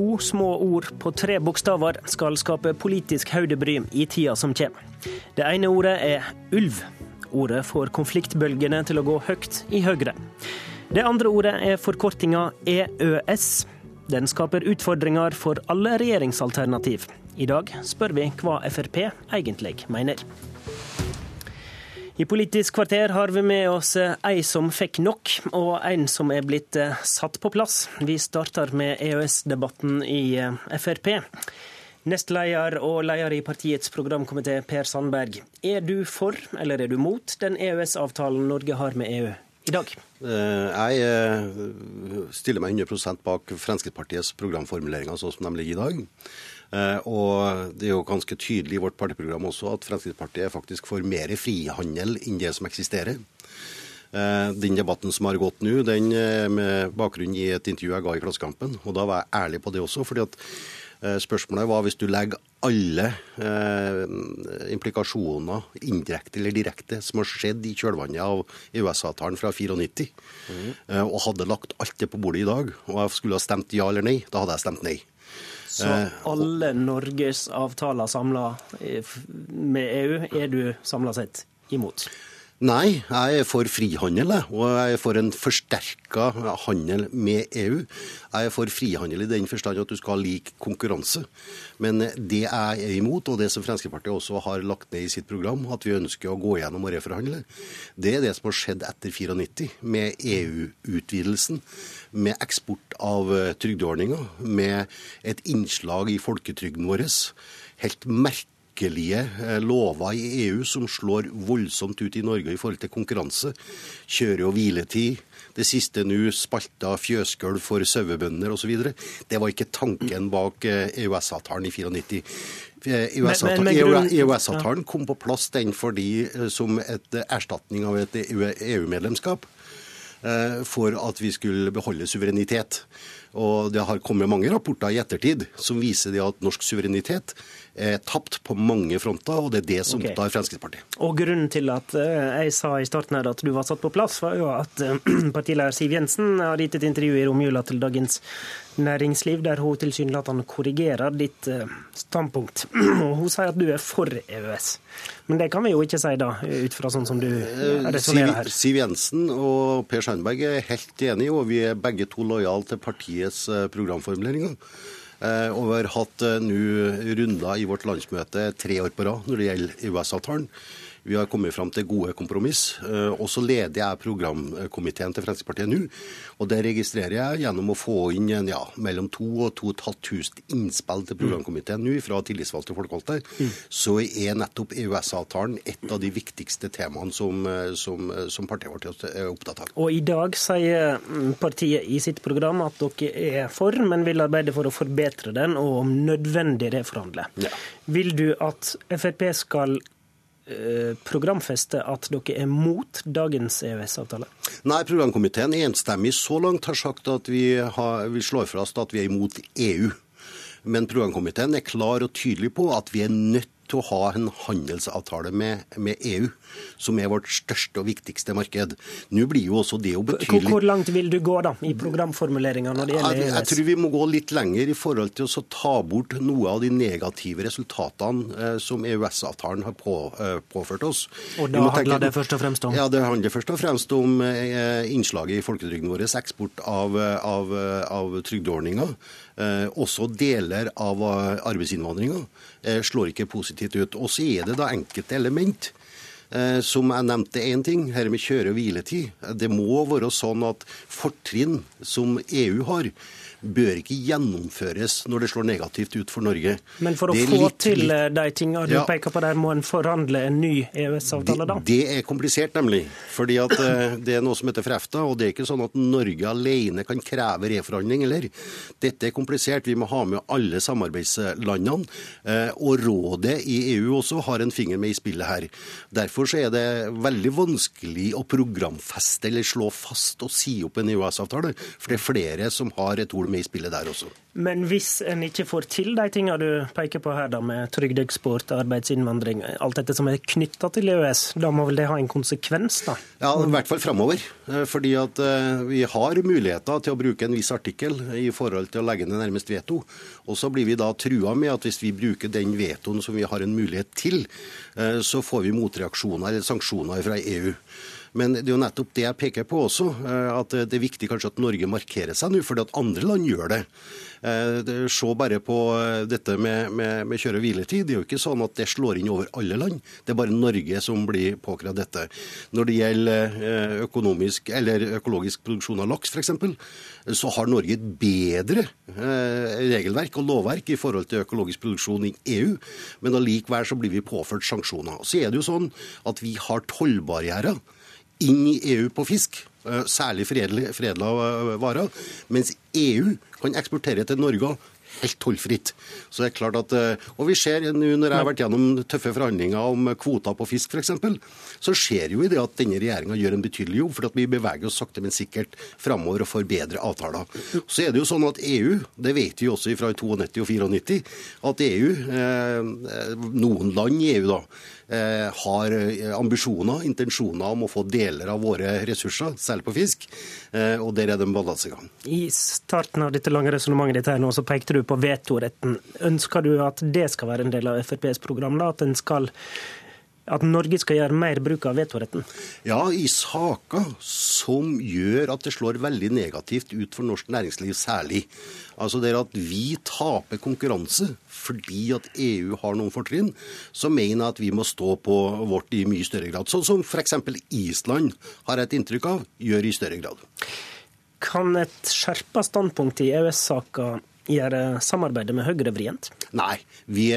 To små ord på tre bokstaver skal skape politisk hodebry i tida som kommer. Det ene ordet er ulv. Ordet får konfliktbølgene til å gå høyt i Høyre. Det andre ordet er forkortinga EØS. Den skaper utfordringer for alle regjeringsalternativ. I dag spør vi hva Frp egentlig mener. I Politisk kvarter har vi med oss ei som fikk nok, og en som er blitt eh, satt på plass. Vi starter med EØS-debatten i eh, Frp. Nestleder og leder i partiets programkomité, Per Sandberg. Er du for, eller er du mot, den EØS-avtalen Norge har med EU i dag? Eh, jeg stiller meg 100% bak Fremskrittspartiets programformuleringer sånn som de ligger i dag. Eh, og det er jo ganske tydelig i vårt partiprogram også at Fremskrittspartiet faktisk får mer frihandel enn det som eksisterer. Eh, den debatten som har gått nå, den eh, med bakgrunn i et intervju jeg ga i Klassekampen, og da var jeg ærlig på det også. fordi at Spørsmålet var hvis du legger alle eh, implikasjoner, indirekte eller direkte, som har skjedd i kjølvannet av EØS-avtalen fra 94, mm. eh, og hadde lagt alt det på bordet i dag, og jeg skulle ha stemt ja eller nei, da hadde jeg stemt nei. Så eh, alle Norges avtaler samla med EU er du samla sett imot? Nei, jeg er for frihandel, og jeg er for en forsterka handel med EU. Jeg er for frihandel i den forstand at du skal ha lik konkurranse. Men det jeg er imot, og det som Fremskrittspartiet også har lagt ned i sitt program, at vi ønsker å gå gjennom og reforhandle, det er det som har skjedd etter 94, med EU-utvidelsen. Med eksport av trygdeordninger, med et innslag i folketrygden vår. Helt merkelig merkelige eh, lover i EU som slår voldsomt ut i Norge i forhold til konkurranse. Kjøre- og hviletid. Det siste nå spalta fjøsgulv for sauebønder osv. Det var ikke tanken bak EØS-avtalen eh, e i 94. EØS-avtalen kom på plass den fordi eh, som et erstatning av et EU-medlemskap for at vi skulle beholde suverenitet. Og Det har kommet mange rapporter i ettertid som viser det at norsk suverenitet er tapt på mange fronter, og det er det som okay. tar Fremskrittspartiet. Og Grunnen til at eh, jeg sa i starten her at du var satt på plass, var jo at eh, partileder Siv Jensen har gitt et intervju i romjula til Dagens Næringsliv, der hun tilsynelatende korrigerer ditt eh, standpunkt. Hun sier at du er for EØS. Men det kan vi jo ikke si, da, ut fra sånn som du resonnerer her. Siv, Siv Jensen og Per Sandberg er helt enige, og vi er begge to lojale til partiets programformuleringer. Eh, og vi har hatt eh, nå runder i vårt landsmøte tre år på rad når det gjelder EØS-avtalen. Vi har kommet fram til gode kompromiss. Eh, og så leder jeg programkomiteen til Fremskrittspartiet nå. Og det registrerer jeg gjennom å få inn ja, mellom 2000 og 2500 innspill til programkomiteen nå fra tillitsvalgte folkevalgte. Mm. Så er nettopp EØS-avtalen et av de viktigste temaene som, som, som partiet vårt er opptatt av. Og i dag sier partiet i sitt program at dere er for, men vil arbeide for å forbedre den, og om nødvendig reforhandle. Ja. Vil du at Frp skal Eh, programfeste at dere er mot dagens EØS-avtale? Nei, programkomiteen enstemmig så langt har sagt at vi, har, vi slår fast at vi er imot EU. Men programkomiteen er klar og tydelig på at vi er nødt til å ha en handelsavtale med, med, EU, som er vårt største og viktigste marked. Nå blir jo også det jo betydelig Hvor, hvor langt vil du gå da, i programformuleringa når det gjelder EØS? Jeg, jeg, tror vi må gå litt lenger i forhold til å ta bort noe av de negative resultatene eh, som EØS-avtalen har på, eh, påført oss. Og da handler det først og fremst om? Ja, det handler først og fremst om eh, innslaget i folketrygden vår, eksport av, av, av trygdeordninger. Eh, også deler av arbeidsinnvandringa eh, slår ikke positivt ut. Og så er det da enkelte element. Eh, som jeg nevnte én ting, her med kjøre- og hviletid. Det må være sånn at fortrinn som EU har, bør ikke gjennomføres når det slår negativt ut for Norge. Men for å få litt, til. Eh, de tingene du ja, peker på der, må en forhandle en ny EØS-avtale, da? Det, det er komplisert, nemlig. Fordi at eh, det er noe som heter FREFTA, og det er ikke sånn at Norge alene kan kreve reforhandling, eller? Dette er komplisert. Vi må ha med alle samarbeidslandene. Eh, og rådet i EU også har en finger med i spillet her. Derfor så er det veldig vanskelig å programfeste eller slå fast og si opp en EØS-avtale, for det er flere som har et ord med i spillet der også. Men hvis en ikke får til de tingene du peker på her, da, med trygdeeksport, arbeidsinnvandring, alt dette som er knytta til EØS, da må vel det ha en konsekvens, da? Ja, i hvert fall framover. Eh, fordi at eh, vi har muligheter til å bruke en viss artikkel i forhold til å legge ned nærmest veto. Og så blir vi da trua med at hvis vi bruker den vetoen som vi har en mulighet til, eh, så får vi motreaksjoner eller sanksjoner fra EU. Men det er jo nettopp det jeg peker på også, at det er viktig kanskje at Norge markerer seg nå, fordi at andre land gjør det. Eh, se bare på eh, dette med, med, med kjøre- og hviletid. Det er jo ikke sånn at det slår inn over alle land. Det er bare Norge som blir påkrevd dette. Når det gjelder eh, økonomisk, eller økologisk produksjon av laks f.eks., så har Norge et bedre regelverk og lovverk i forhold til økologisk produksjon i EU, men allikevel så blir vi påført sanksjoner. Så er det jo sånn at vi har tollbarrierer inn i EU på fisk. Eh, særlig foredla eh, varer. Mens EU kan eksportere til Norge helt tollfritt. Så det er klart at, eh, Og vi ser nå når jeg har vært gjennom tøffe forhandlinger om kvoter på fisk f.eks., så ser jo i det at denne regjeringa gjør en betydelig jobb, for at vi beveger oss sakte, men sikkert framover og får bedre avtaler. Så er det jo sånn at EU, det vet vi også fra 92 og 94, at EU, noen land i EU da, har eh, ambisjoner, intensjoner om å få deler av våre ressurser, særlig på fisk. Eh, og der er det en balansegang. I starten av dette lange resonnementet ditt her nå, så pekte du på vetoretten. Ønsker du at det skal være en del av FrPs program? da, at en skal at Norge skal gjøre mer bruk av vetoretten? Ja, i saker som gjør at det slår veldig negativt ut for norsk næringsliv særlig. Altså det er at vi taper konkurranse fordi at EU har noen fortrinn, så mener jeg at vi må stå på vårt i mye større grad. Sånn som f.eks. Island har et inntrykk av gjør i større grad. Kan et skjerpa standpunkt i EØS-saka gjøre samarbeidet med Høyre vrient? Nei, vi,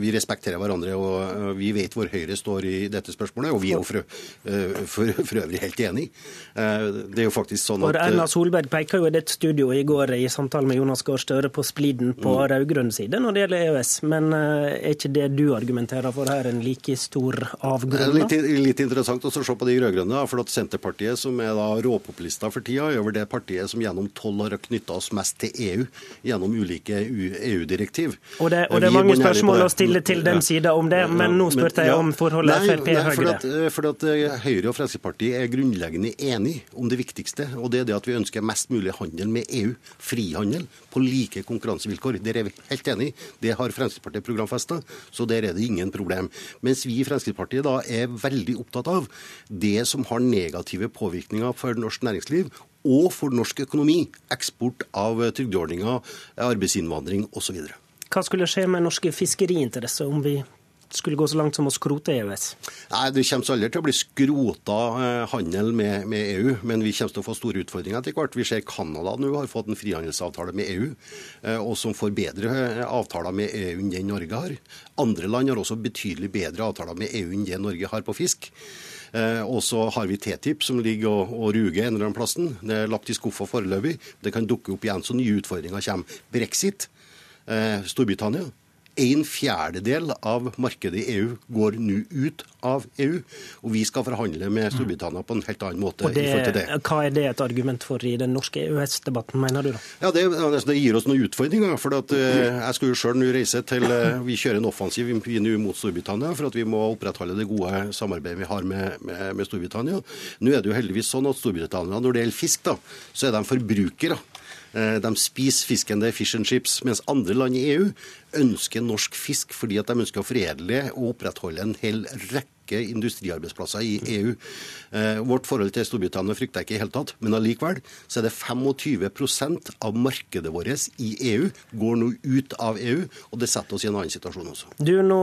vi, respekterer hverandre og vi vet hvor Høyre står i dette spørsmålet. Og vi er jo for, eh, for, for øvrig helt enig. Eh, det er jo faktisk sånn at For Erna Solberg peker jo i dette studio i går i samtale med Jonas Gahr Støre på spliden på mm. rød-grønn side når det gjelder EØS. Men eh, er ikke det du argumenterer for her en like stor avgrunn? Litt, litt interessant å se på de rød-grønne. For at Senterpartiet, som er da råpopulister for tida, er vel det partiet som gjennom tolv år har knytta oss mest til EU gjennom ulike EU-direktiv. Og, det, og det er mange spørsmål å stille til den sida om det, men nå spurte jeg om forholdet Frp-Høyre. For, at eh, Høyre og Fremskrittspartiet er grunnleggende enige om det viktigste, og det er det at vi ønsker mest mulig handel med EU. Frihandel på like konkurransevilkår. Der er vi helt enige. Det har Fremskrittspartiet programfesta, så der er det ingen problem. Mens vi i Fremskrittspartiet da er veldig opptatt av det som har negative påvirkninger for norsk næringsliv, og for norsk økonomi. Eksport av trygdeordninger, arbeidsinnvandring osv. Hva skulle skje med norske fiskeriinteresser om vi skulle gå så langt som å skrote EØS? Nei, Det kommer aldri til å bli skrota eh, handel med, med, EU, men vi kommer til å få store utfordringer etter hvert. Vi ser Canada nå har fått en frihandelsavtale med EU, eh, og som får bedre eh, avtaler med EU enn det Norge har. Andre land har også betydelig bedre avtaler med EU enn det Norge har på fisk. Eh, og så har vi TTIP som ligger og, og ruger en eller annen plassen. Det er lagt i skuffa foreløpig. Det kan dukke opp igjen så nye utfordringer kommer. Brexit. Eh, Storbritannia. En fjerdedel av markedet i EU går nå ut av EU, og vi skal forhandle med Storbritannia på en helt annen måte. Det, det. Hva er det et argument for i den norske EØS-debatten, mener du da? Ja, det, altså, det, gir oss noen utfordringer. for at, uh, Jeg skal jo sjøl nå reise til uh, Vi kjører en offensiv nå mot Storbritannia for at vi må opprettholde det gode samarbeidet vi har med, med, med Storbritannia. Nå er det jo heldigvis sånn at Storbritannia, når det gjelder fisk, da, så er de forbrukere. Eh, de spiser fisken, det er fish and chips. Mens andre land i EU ønsker norsk fisk fordi at de ønsker å foredle og opprettholde en hel rekke industriarbeidsplasser i EU. Eh, vårt forhold til Storbritannia frykter jeg ikke i hele tatt, men allikevel så er det 25% av markedet vårt i EU går nå ut av EU, og det setter oss i en annen situasjon også. Du, nå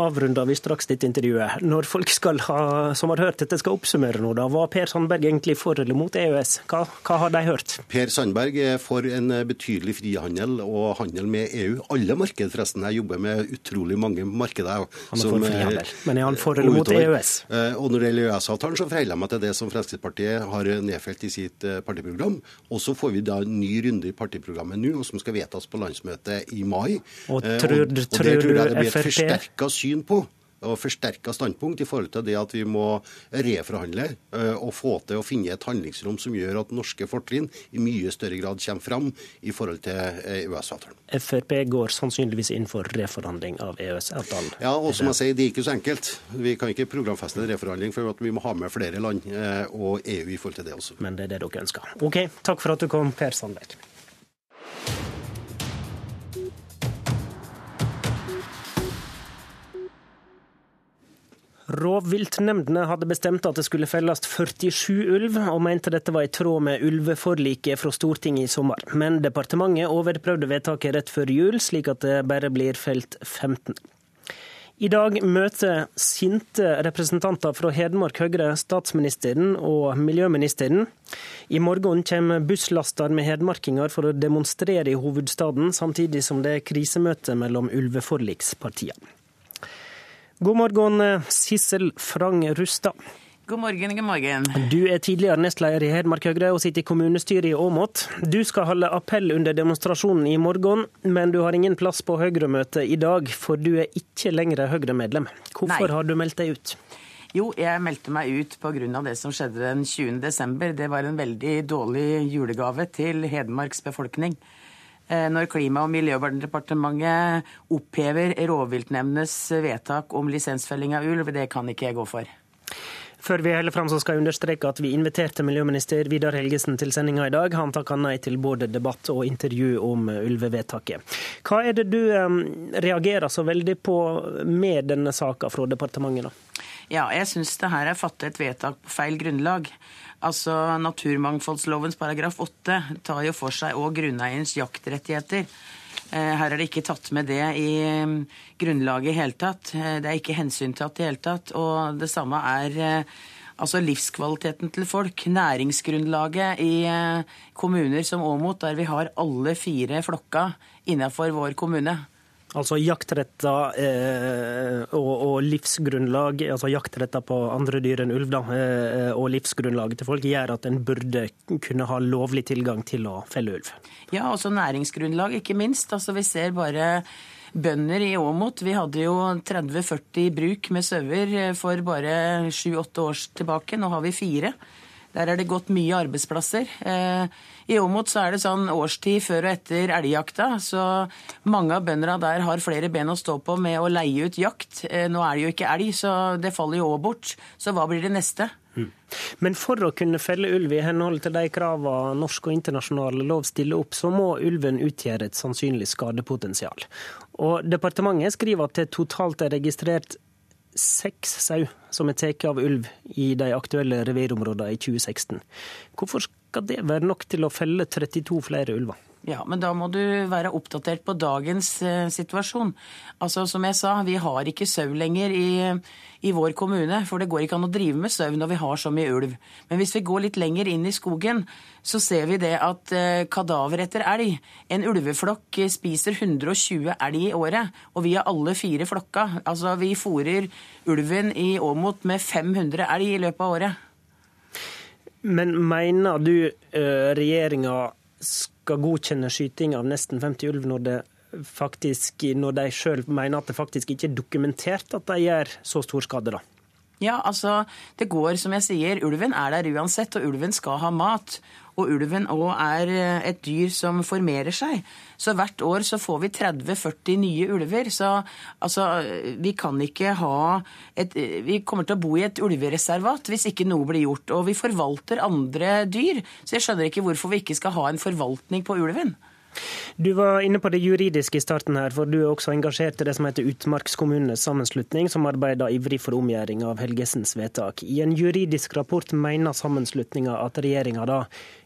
avrunder vi straks dette intervjuet. Når folk ha, som har hørt dette, skal oppsummere nå, da, var Per Sandberg egentlig for eller mot EØS? Hva, hva, har de hørt? Per Sandberg er for en betydelig frihandel og handel med EU. Alle marked, forresten. Jeg jobber med utrolig mange markeder. Han er for frihandel. Men er han for eller mot EØS? Eh, og når det gjelder EØS-avtalen, så forholder jeg meg til det som Fremskrittspartiet har nedfelt i sitt eh, partiprogram. Og så får vi da en ny runde i partiprogrammet nå, som skal vedtas på landsmøtet i mai. Og tror, eh, og, og tror, tror jeg det blir et forsterka syn på og forsterka standpunkt i forhold til det at vi må reforhandle eh, og få til å finne et handlingsrom som gjør at norske fortrinn i mye større grad kommer fram i forhold til EØS-avtalen. Frp går sannsynligvis inn for reforhandling av EØS-avtalen. Ja, og som jeg sier, det er ikke så enkelt. Vi kan ikke programfeste en reforhandling for vi må ha med flere land og EU i forhold til det også. Men det er det dere ønsker. OK, takk for at du kom, Per Sandberg. Rovviltnemndene hadde bestemt at det skulle felles 47 ulv, og mente dette var i tråd med ulveforliket fra Stortinget i sommer. Men departementet overprøvde vedtaket rett før jul, slik at det bare blir felt 15. I dag møter sinte representanter fra Hedmark Høyre statsministeren og miljøministeren. I morgen kommer busslaster med hedmarkinger for å demonstrere i hovedstaden, samtidig som det er krisemøte mellom ulveforlikspartiene. God morgen, Sissel Frang Rustad. God morgen, god morgen. Du er tidligere nestleder i Hedmark Høyre og sitter i kommunestyret i Åmot. Du skal holde appell under demonstrasjonen i morgen, men du har ingen plass på Høyre-møtet i dag, for du er ikke lenger Høyre-medlem. Hvorfor Nei. har du meldt deg ut? Jo, jeg meldte meg ut pga. det som skjedde den 20. desember. Det var en veldig dårlig julegave til Hedmarks befolkning. Eh, når Klima- og miljødepartementet opphever rovviltnemndenes vedtak om lisensfelling av ulv. Det kan ikke jeg gå for. Før vi holder fram, så skal jeg understreke at vi inviterte miljøminister Vidar Helgesen til sendinga i dag. Han takka nei til både debatt og intervju om ulvevedtaket. Hva er det du reagerer så veldig på med denne saka fra departementet? da? Ja, jeg syns det her er fattet et vedtak på feil grunnlag. Altså, Naturmangfoldslovens paragraf 8 tar jo for seg òg grunneierens jaktrettigheter. Eh, her er det ikke tatt med det i mm, grunnlaget i hele tatt. Eh, det er ikke hensyntatt i hele tatt. Og det samme er eh, altså livskvaliteten til folk. Næringsgrunnlaget i kommuner som Åmot, der vi har alle fire flokka innenfor vår kommune. Altså jaktretter eh, og, og, livsgrunnlag, altså jaktretter på andre dyr enn ulv, da, eh, og livsgrunnlaget til folk gjør at en burde kunne ha lovlig tilgang til å felle ulv. Ja, også næringsgrunnlag, ikke minst. Altså Vi ser bare bønder i Åmot. Vi hadde jo 30-40 bruk med sauer eh, for bare 7-8 år tilbake. Nå har vi fire. Der er det gått mye arbeidsplasser. Eh, I Åmot så er det sånn årstid før og etter elgjakta, så mange av bøndene der har flere ben å stå på med å leie ut jakt. Eh, nå er det jo ikke elg, så det faller jo òg bort. Så hva blir det neste? Mm. Men for å kunne felle ulv i henhold til de kravene norsk og internasjonal lov stiller opp, så må ulven utgjøre et sannsynlig skadepotensial. Og Departementet skriver at det totalt er registrert seks sau som er tatt av ulv i de aktuelle revirområdene i 2016. Hvorfor skal det være nok til å felle 32 flere ulver? Ja, men da må du være oppdatert på dagens eh, situasjon. Altså, Som jeg sa, vi har ikke sau lenger i, i, vår kommune. For det går ikke an å drive med sau når vi har så mye ulv. Men hvis vi går litt lenger inn i skogen, så ser vi det at eh, kadaver etter elg En ulveflokk spiser 120 elg i året, og vi har alle fire flokka. Altså, vi fòrer ulven i Åmot med 500 elg i løpet av året. Men mener du eh, regjeringa skal godkjenne skyting av nesten 50 ulv når, det faktisk, når de sjøl mener at det faktisk ikke er dokumentert at de gjør så stor skade, da? Ja, altså, det går som jeg sier, ulven er der uansett, og ulven skal ha mat. Og ulven òg er eh, et dyr som formerer seg. Så hvert år så får vi 30-40 nye ulver. Så altså, vi kan ikke ha et Vi kommer til å bo i et ulvereservat hvis ikke noe blir gjort. Og vi forvalter andre dyr, så jeg skjønner ikke hvorfor vi ikke skal ha en forvaltning på ulven. Du var inne på det juridiske i starten her, for du er også engasjert i det som heter Utmarkskommunenes sammenslutning, som arbeider ivrig for omgjøring av Helgesens vedtak. I en juridisk rapport mener sammenslutninga at regjeringa da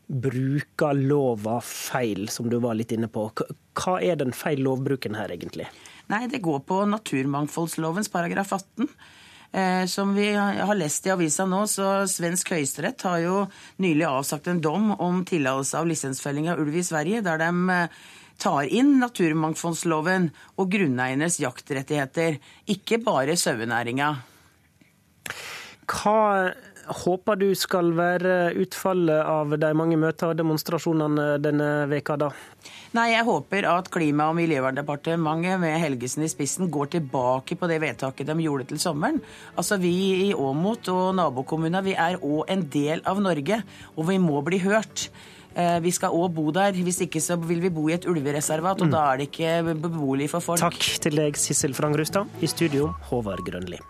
bruker lova feil, som du var litt inne på. Hva er den feil lovbruken her, egentlig? Nei, Det går på naturmangfoldslovens paragraf 18. Eh, som vi har lest i avisa nå, så svensk høyesterett har jo nylig avsagt en dom om tillatelse av lisensfelling av ulv i Sverige, der de eh, tar inn naturmangfoldsloven og grunneiernes jaktrettigheter, ikke bare sauenæringa. Hva håper du skal være utfallet av de mange møtene og demonstrasjonene denne veka da? Nei, Jeg håper at Klima- og miljøverndepartementet med Helgesen i spissen går tilbake på det vedtaket de gjorde til sommeren. Altså Vi i Åmot og nabokommunene vi er òg en del av Norge, og vi må bli hørt. Eh, vi skal òg bo der. Hvis ikke så vil vi bo i et ulvereservat, og mm. da er det ikke beboelig for folk. Takk til deg, Sissel Frangrustad. I studio, Håvard Grønli.